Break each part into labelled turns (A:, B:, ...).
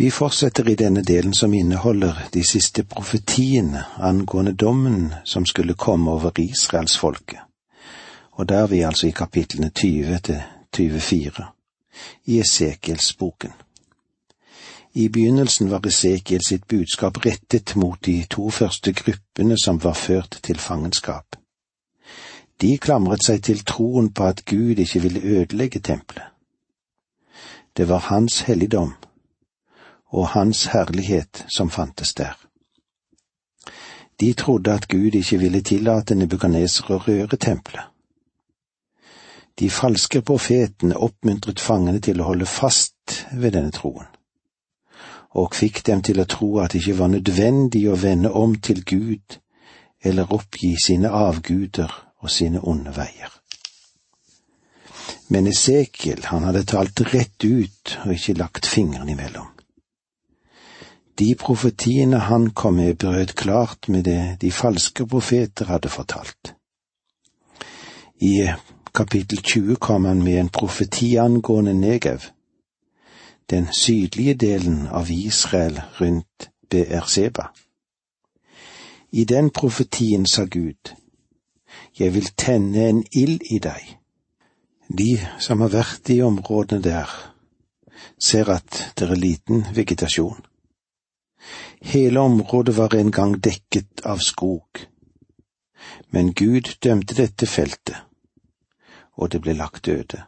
A: Vi fortsetter i denne delen som inneholder de siste profetiene angående dommen som skulle komme over israelsfolket, og der er vi altså i kapitlene 20 til 24 i Esekiels-boken. I begynnelsen var Esekiel sitt budskap rettet mot de to første gruppene som var ført til fangenskap. De klamret seg til troen på at Gud ikke ville ødelegge tempelet. Det var hans helligdom og hans herlighet som fantes der. De trodde at Gud ikke ville tillate Nebukadneser å røre tempelet. De falske profetene oppmuntret fangene til å holde fast ved denne troen, og fikk dem til å tro at det ikke var nødvendig å vende om til Gud eller oppgi sine avguder og sine onde veier. Men Esekiel, han hadde talt rett ut og ikke lagt fingeren imellom. De profetiene han kom med, brød klart med det de falske profeter hadde fortalt. I kapittel 20 kom han med en profeti angående Negev, den sydlige delen av Israel rundt Beerseba. I den profetien sa Gud, Jeg vil tenne en ild i deg. De som har vært i områdene der, ser at det er liten vegetasjon. Hele området var en gang dekket av skog, men Gud dømte dette feltet, og det ble lagt øde.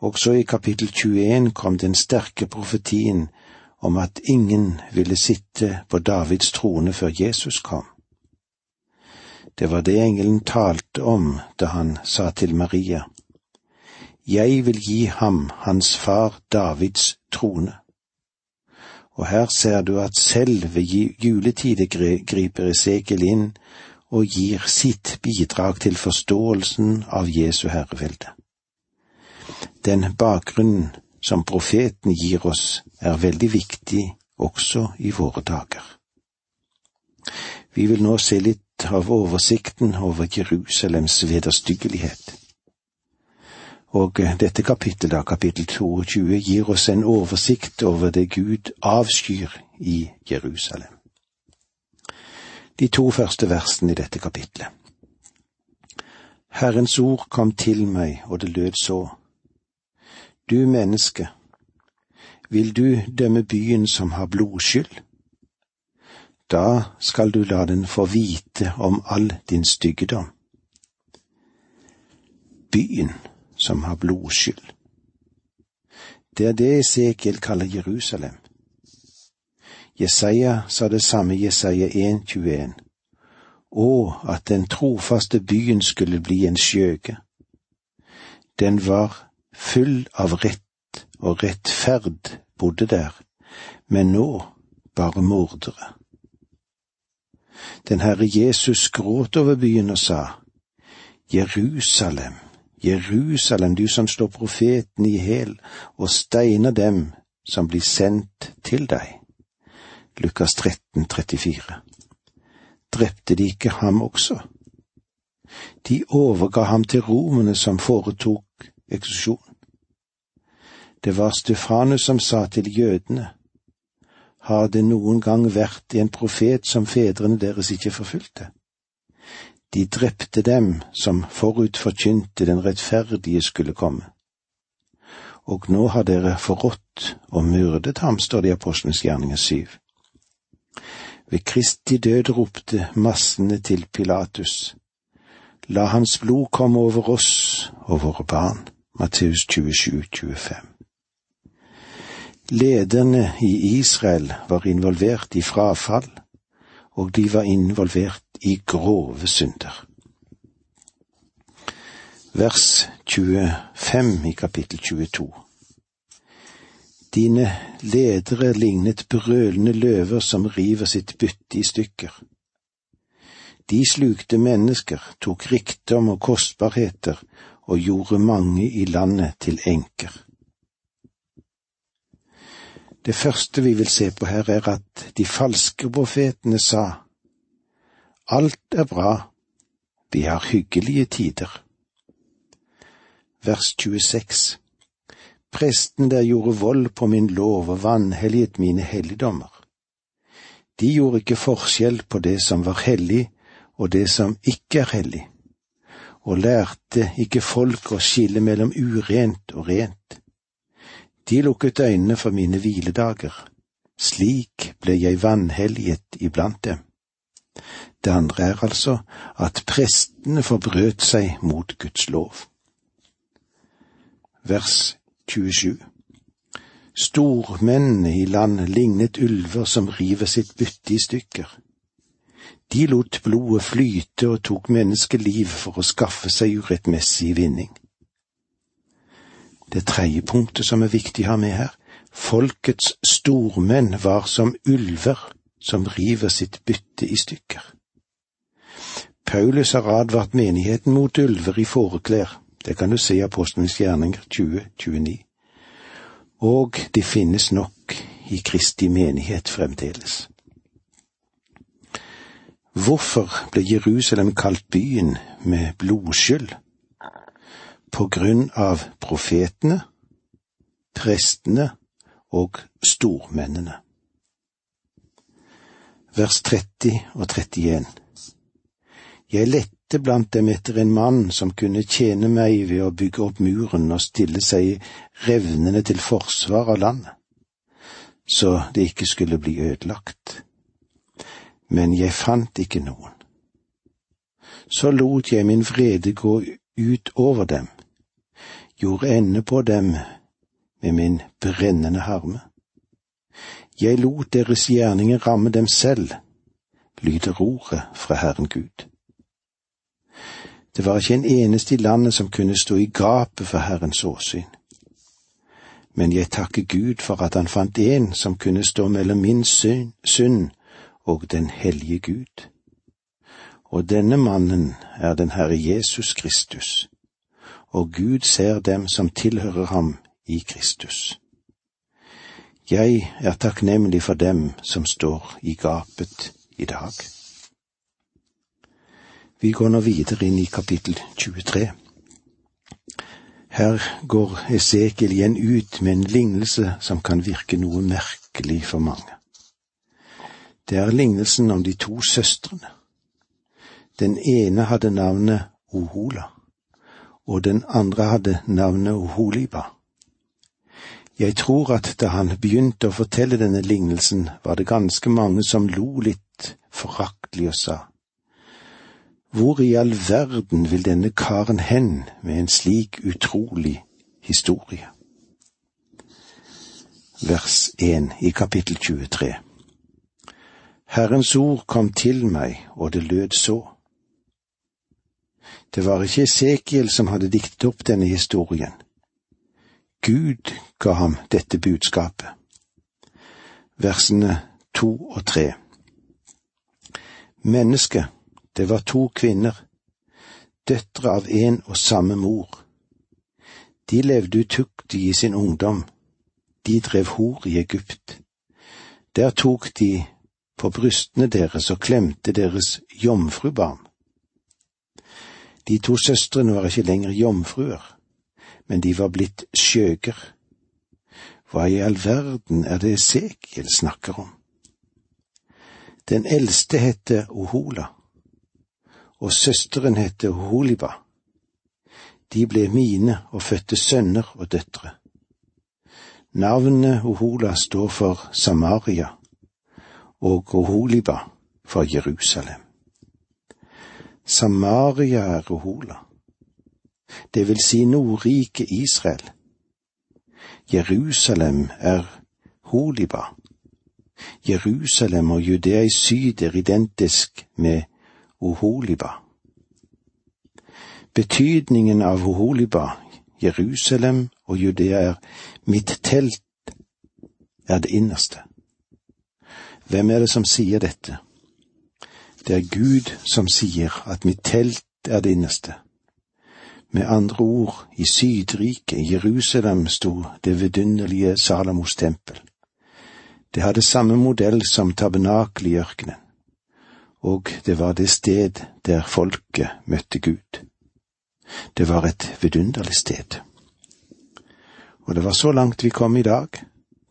A: Også i kapittel 21 kom den sterke profetien om at ingen ville sitte på Davids trone før Jesus kom. Det var det engelen talte om da han sa til Maria, Jeg vil gi ham hans far Davids trone og her ser du at selv ved juletide griper Esekiel inn og gir sitt bidrag til forståelsen av Jesu herrevelde. Den bakgrunnen som profeten gir oss, er veldig viktig også i våre dager. Vi vil nå se litt av oversikten over Jerusalems vederstyggelighet. Og eh, dette kapittelet, da, kapittel 22, gir oss en oversikt over det Gud avskyr i Jerusalem. De to første versene i dette kapitlet. Herrens ord kom til meg, og det lød så. Du menneske, vil du dømme byen som har blodskyld? Da skal du la den få vite om all din styggedom. Byen som har blodskyld. Det er det Esekiel kaller Jerusalem. Jesaja sa det samme i Jesaja 1,21. Å, at den trofaste byen skulle bli en skjøge. Den var full av rett og rettferd bodde der, men nå bare mordere. Den Herre Jesus gråt over byen og sa, Jerusalem, Jerusalem, du som slår profeten i hæl og steiner dem som blir sendt til deg. Lukas 13, 34. Drepte de ikke ham også? De overga ham til romene som foretok eksklusjon. Det var Stefanus som sa til jødene, har det noen gang vært en profet som fedrene deres ikke forfulgte? De drepte dem som forut forkynte den rettferdige skulle komme. Og nå har dere forrådt og myrdet ham, står det i Apostelens gjerninger syv. Ved Kristi død ropte massene til Pilatus, la hans blod komme over oss og våre barn. Matteus 27, 25. Lederne i Israel var involvert i frafall, og de var involvert i grove synder. Vers 25 i kapittel 22 Dine ledere lignet brølende løver som river sitt bytte i stykker. De slukte mennesker, tok rikdom og kostbarheter og gjorde mange i landet til enker. Det første vi vil se på her, er at de falske profetene sa Alt er bra, vi har hyggelige tider. Vers 26 Presten der gjorde vold på min lov og vanhelliget mine helligdommer. De gjorde ikke forskjell på det som var hellig og det som ikke er hellig, og lærte ikke folk å skille mellom urent og rent. De lukket øynene for mine hviledager, slik ble jeg vanhelliget iblant dem. Det andre er altså at prestene forbrøt seg mot Guds lov. Vers 27 Stormennene i land lignet ulver som river sitt bytte i stykker. De lot blodet flyte og tok menneskeliv for å skaffe seg urettmessig vinning. Det tredje punktet som er viktig å ha med her, folkets stormenn var som ulver som river sitt bytte i stykker. Paulus har advart menigheten mot ulver i fåreklær, det kan du se i Apostlenes gjerninger 2029 og de finnes nok i Kristi menighet fremdeles. Hvorfor ble Jerusalem kalt byen med blodskyld? På grunn av profetene, prestene og stormennene. Vers 30 og 31 Jeg lette blant dem etter en mann som kunne tjene meg ved å bygge opp muren og stille seg revnende til forsvar av landet, så det ikke skulle bli ødelagt. Men jeg fant ikke noen. Så lot jeg min vrede gå ut over dem, gjorde ende på dem med min brennende harme. Jeg lot deres gjerninger ramme dem selv, lyder ordet fra Herren Gud. Det var ikke en eneste i landet som kunne stå i gapet for Herrens åsyn. Men jeg takker Gud for at han fant en som kunne stå mellom min synd og den hellige Gud. Og denne mannen er den Herre Jesus Kristus, og Gud ser dem som tilhører ham i Kristus. Jeg er takknemlig for dem som står i gapet i dag. Vi går nå videre inn i kapittel 23. Her går Esekiel igjen ut med en lignelse som kan virke noe merkelig for mange. Det er lignelsen om de to søstrene. Den ene hadde navnet Ohola, og den andre hadde navnet Oholiba. Jeg tror at da han begynte å fortelle denne lignelsen, var det ganske mange som lo litt foraktelig og sa, hvor i all verden vil denne karen hen med en slik utrolig historie? Vers 1 i kapittel 23 Herrens ord kom til meg, og det lød så. Det var ikke Esekiel som hadde diktet opp denne historien. Gud ga ham dette budskapet. Versene to og tre. Menneske, det var to kvinner, døtre av en og samme mor. De levde utuktig i sin ungdom, de drev hor i Egypt. Der tok de på brystene deres og klemte deres jomfrubarn. De to søstrene var ikke lenger jomfruer, men de var blitt skjøger. Hva i all verden er det Esekiel snakker om? Den eldste heter Ohola og søsteren heter Holiba. De ble mine og fødte sønner og døtre. Navnet Ohola står for Samaria og Oholiba for Jerusalem. Samaria er Ohola, det vil si Nordriket Israel. Jerusalem er Holiba. Jerusalem og Judea i syd er identisk med Oholiba. Betydningen av Oholiba, Jerusalem og Judea er mitt telt er det innerste. Hvem er det som sier dette? Det er Gud som sier at mitt telt er det innerste. Med andre ord, i Sydriket, Jerusalem, sto det vidunderlige Salamos tempel. Det hadde samme modell som tabernakelet i ørkenen og det var det sted der folket møtte Gud. Det var et vidunderlig sted. Og det var så langt vi kom i dag.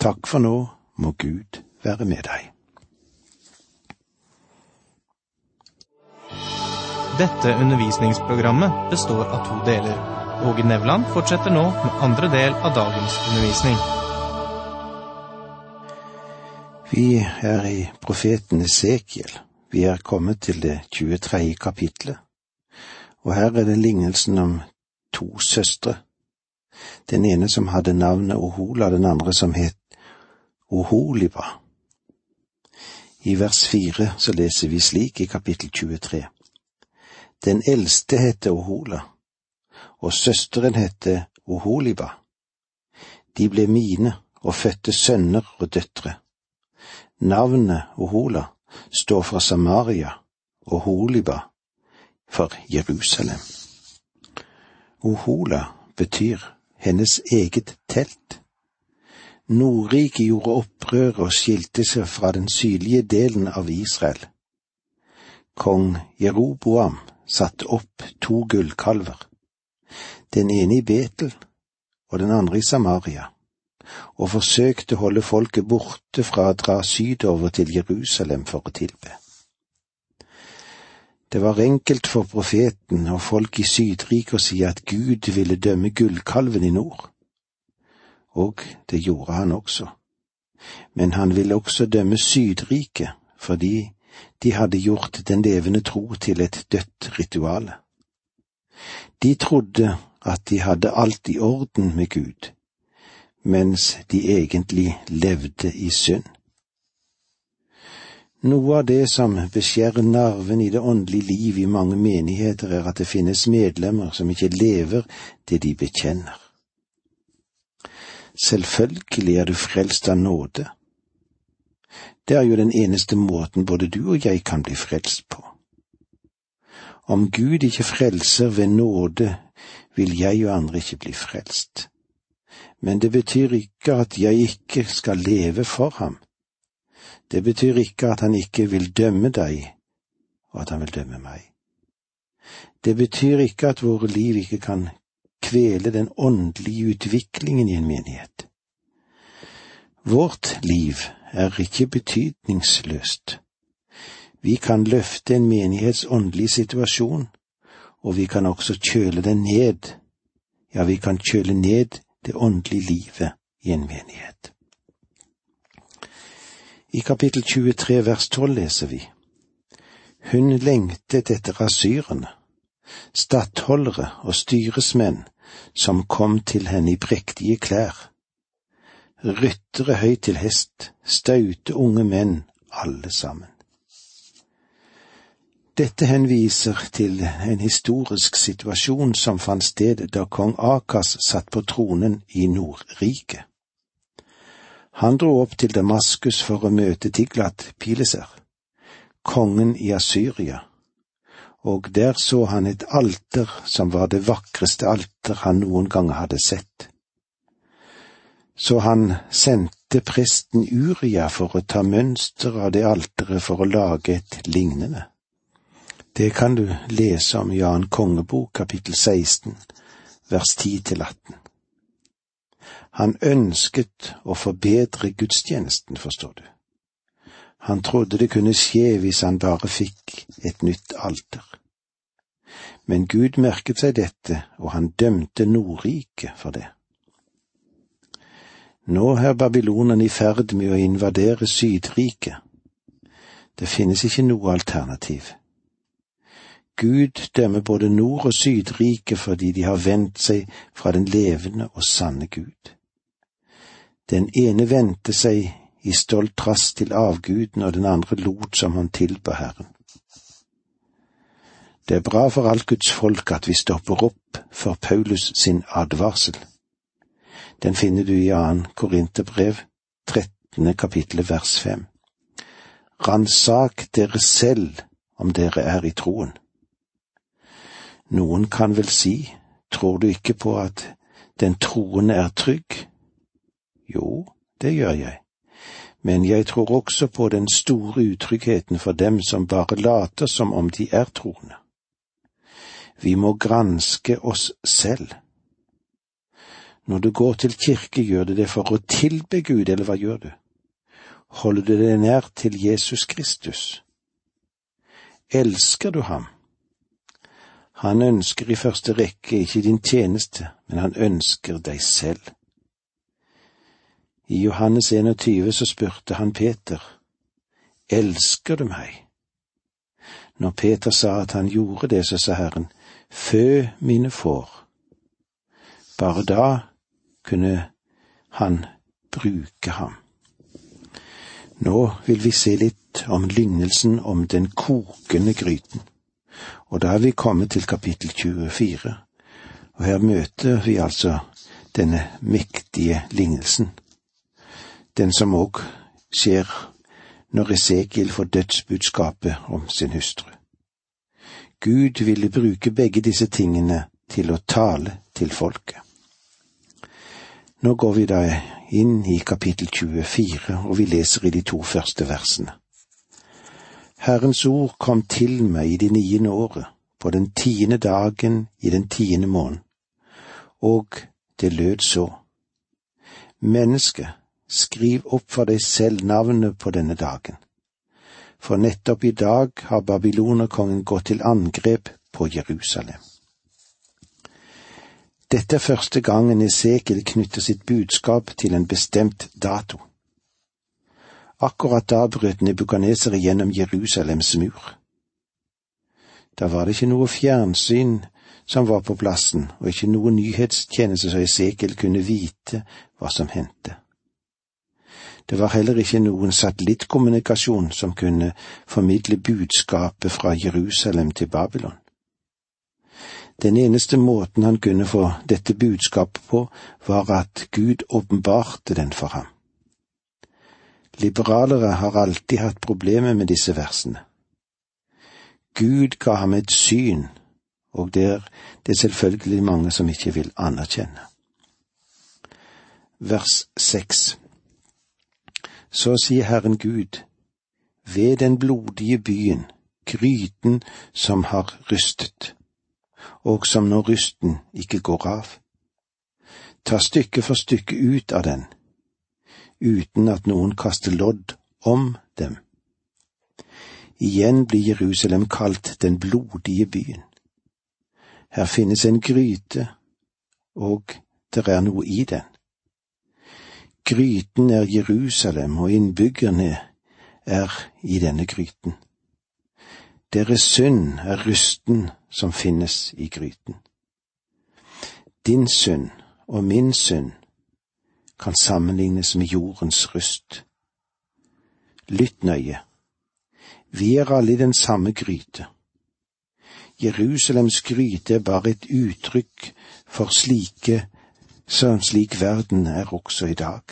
A: Takk for nå, må Gud være med deg.
B: Dette undervisningsprogrammet består av to deler. Åge Nevland fortsetter nå med andre del av dagens undervisning.
A: Vi er i profeten Esekiel. Vi er kommet til det 23. kapitlet, og her er det lignelsen om to søstre. Den ene som hadde navnet Ohola, den andre som het Oholiba. I vers fire så leser vi slik i kapittel 23. Den eldste heter Ohola, og søsteren heter Oholiba. De ble mine og fødte sønner og døtre. Navnet Ohola står for Samaria og Holiba for Jerusalem. Ohola betyr hennes eget telt. Nordriket gjorde opprør og skilte seg fra den sydlige delen av Israel. Kong Jeroboam satte opp to gullkalver, den ene i Betel og den andre i Samaria, og forsøkte å holde folket borte fra å dra sydover til Jerusalem for å tilbe. Det var enkelt for profeten og folk i Sydriket å si at Gud ville dømme gullkalven i nord. Og det gjorde han også. Men han ville også dømme Sydriket fordi de hadde gjort den levende tro til et dødt rituale. De trodde at de hadde alt i orden med Gud, mens de egentlig levde i synd. Noe av det som beskjærer nerven i det åndelige liv i mange menigheter, er at det finnes medlemmer som ikke lever det de bekjenner. Selvfølgelig er du frelst av nåde. Det er jo den eneste måten både du og jeg kan bli frelst på. Om Gud ikke frelser ved nåde, vil jeg og andre ikke bli frelst. Men det betyr ikke at jeg ikke skal leve for ham det betyr ikke at han ikke vil dømme deg, og at han vil dømme meg. Det betyr ikke at våre liv ikke kan kvele den åndelige utviklingen i en menighet. Vårt liv er ikke betydningsløst. Vi kan løfte en menighets åndelige situasjon, og vi kan også kjøle den ned, ja, vi kan kjøle ned det åndelige livet i en menighet. I kapittel 23 vers 12 leser vi Hun lengtet etter asyrene, stattholdere og styresmenn som kom til henne i prektige klær, ryttere høyt til hest, staute unge menn, alle sammen. Dette henviser til en historisk situasjon som fant sted da kong Akas satt på tronen i Nordriket. Han dro opp til Damaskus for å møte Tiglat Pileser, kongen i Asyria, og der så han et alter som var det vakreste alter han noen gang hadde sett. Så han sendte presten Uria for å ta mønster av det alteret for å lage et lignende. Det kan du lese om i annen kongebok kapittel 16 vers 10 til 18. Han ønsket å forbedre gudstjenesten, forstår du. Han trodde det kunne skje hvis han bare fikk et nytt alter. Men Gud merket seg dette, og han dømte Nordriket for det. Nå er babylonerne i ferd med å invadere Sydriket. Det finnes ikke noe alternativ. Gud dømmer både Nord- og Sydriket fordi de har vendt seg fra den levende og sanne Gud. Den ene vendte seg i stolt trass til avguden, og den andre lot som han tilba Herren. Det er bra for alt Guds folk at vi stopper opp for Paulus sin advarsel. Den finner du i annen Korinterbrev, trettende kapittel vers fem. Ransak dere selv om dere er i troen. Noen kan vel si, tror du ikke på at den troende er trygg? Jo, det gjør jeg, men jeg tror også på den store utryggheten for dem som bare later som om de er troende. Vi må granske oss selv. Når du går til kirke, gjør du det for å tilbe Gud, eller hva gjør du? Holder du deg nær til Jesus Kristus? Elsker du ham? Han ønsker i første rekke ikke din tjeneste, men han ønsker deg selv. I Johannes 21 så spurte han Peter, Elsker du meg? Når Peter sa at han gjorde det, så sa Herren, Fø mine får. Bare da kunne han bruke ham. Nå vil vi se litt om lignelsen om den kokende gryten, og da er vi kommet til kapittel 24, og her møter vi altså denne mektige lignelsen, den som òg skjer når Esekiel får dødsbudskapet om sin hustru. Gud ville bruke begge disse tingene til å tale til folket. Nå går vi da inn i kapittel 24, og vi leser i de to første versene. Herrens ord kom til meg i det niende året, på den tiende dagen i den tiende måneden, og det lød så. Menneske, skriv opp for deg selv navnet på denne dagen. For nettopp i dag har babylonerkongen gått til angrep på Jerusalem. Dette er første gangen Esekiel knytter sitt budskap til en bestemt dato. Akkurat da brøt Nebukaneser igjennom Jerusalems mur. Da var det ikke noe fjernsyn som var på plassen, og ikke noe nyhetstjeneste så Esekiel kunne vite hva som hendte. Det var heller ikke noen satellittkommunikasjon som kunne formidle budskapet fra Jerusalem til Babylon. Den eneste måten han kunne få dette budskapet på, var at Gud åpenbarte den for ham. Liberalere har alltid hatt problemer med disse versene. Gud ga ham et syn, og det er det selvfølgelig mange som ikke vil anerkjenne. Vers seks Så sier Herren Gud, ved den blodige byen, gryten som har rystet og som når rysten ikke går av. Ta stykke for stykke ut av den, uten at noen kaster lodd om dem. Igjen blir Jerusalem kalt den blodige byen. Her finnes en gryte, og det er noe i den. Gryten er Jerusalem, og innbyggerne er i denne gryten. Deres synd er rysten som finnes i gryten. Din synd og min synd kan sammenlignes med jordens rust. Lytt nøye. Vi er alle i den samme gryte. Jerusalems gryte er bare et uttrykk for slike som slik verden er også i dag.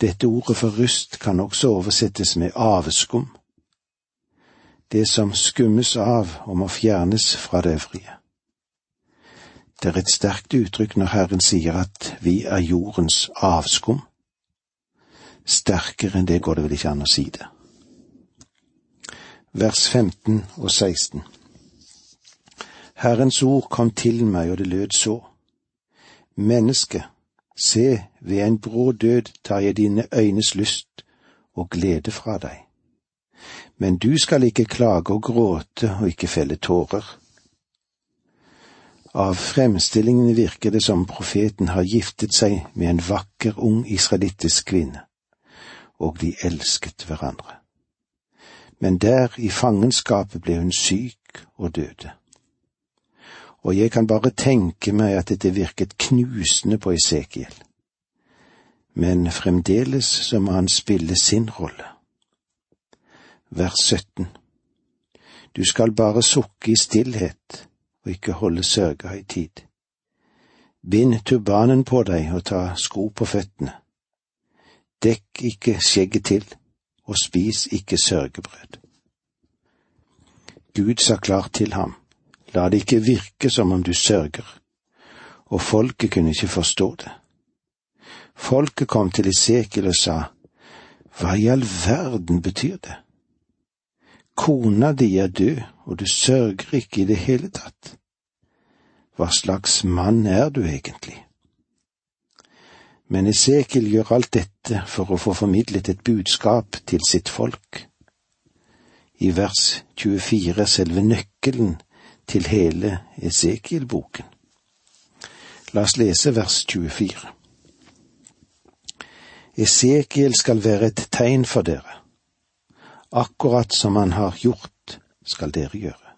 A: Dette ordet for rust kan også oversettes med aveskum det som skummes av og må fjernes fra det øvrige. Det er et sterkt uttrykk når Herren sier at vi er jordens avskum. Sterkere enn det går det vel ikke an å si det. Vers 15 og 16 Herrens ord kom til meg, og det lød så. Menneske, se, ved en brå død tar jeg dine øynes lyst og glede fra deg men du skal ikke klage og gråte og ikke felle tårer. Av fremstillingene virker det som profeten har giftet seg med en vakker, ung israelittisk kvinne, og de elsket hverandre. Men der i fangenskapet ble hun syk og døde. Og jeg kan bare tenke meg at dette virket knusende på Esekiel. Men fremdeles så må han spille sin rolle vers 17. Du skal bare sukke i stillhet og ikke holde sørga i tid. Bind turbanen på deg og ta sko på føttene. Dekk ikke skjegget til, og spis ikke sørgebrød. Gud sa klart til ham, la det ikke virke som om du sørger, og folket kunne ikke forstå det. Folket kom til Isekil og sa, hva i all verden betyr det? Kona di er død, og du sørger ikke i det hele tatt. Hva slags mann er du egentlig? Men Esekiel gjør alt dette for å få formidlet et budskap til sitt folk. I vers 24 er selve nøkkelen til hele Esekiel-boken. La oss lese vers 24. Esekiel skal være et tegn for dere. Akkurat som han har gjort, skal dere gjøre.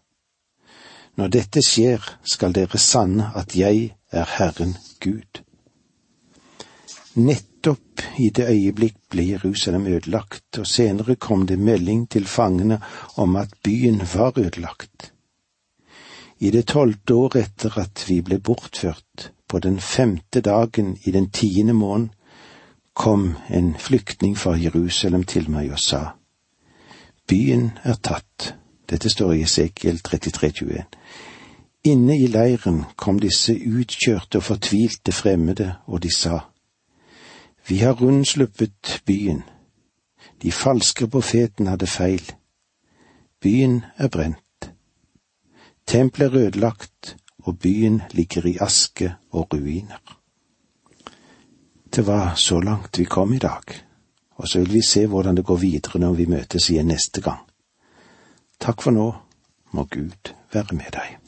A: Når dette skjer, skal dere sanne at jeg er Herren Gud. Nettopp i det øyeblikk ble Jerusalem ødelagt, og senere kom det melding til fangene om at byen var ødelagt. I det tolvte år etter at vi ble bortført, på den femte dagen i den tiende måneden, kom en flyktning fra Jerusalem til meg og sa, Byen er tatt. Dette står i Esekiel 33,21. Inne i leiren kom disse utkjørte og fortvilte fremmede, og de sa, Vi har rundsluppet byen. De falske profetene hadde feil. Byen er brent. Tempelet er ødelagt, og byen ligger i aske og ruiner. Det var så langt vi kom i dag, og så vil vi se hvordan det går videre når vi møtes igjen neste gang. Takk for nå, må Gud være med deg.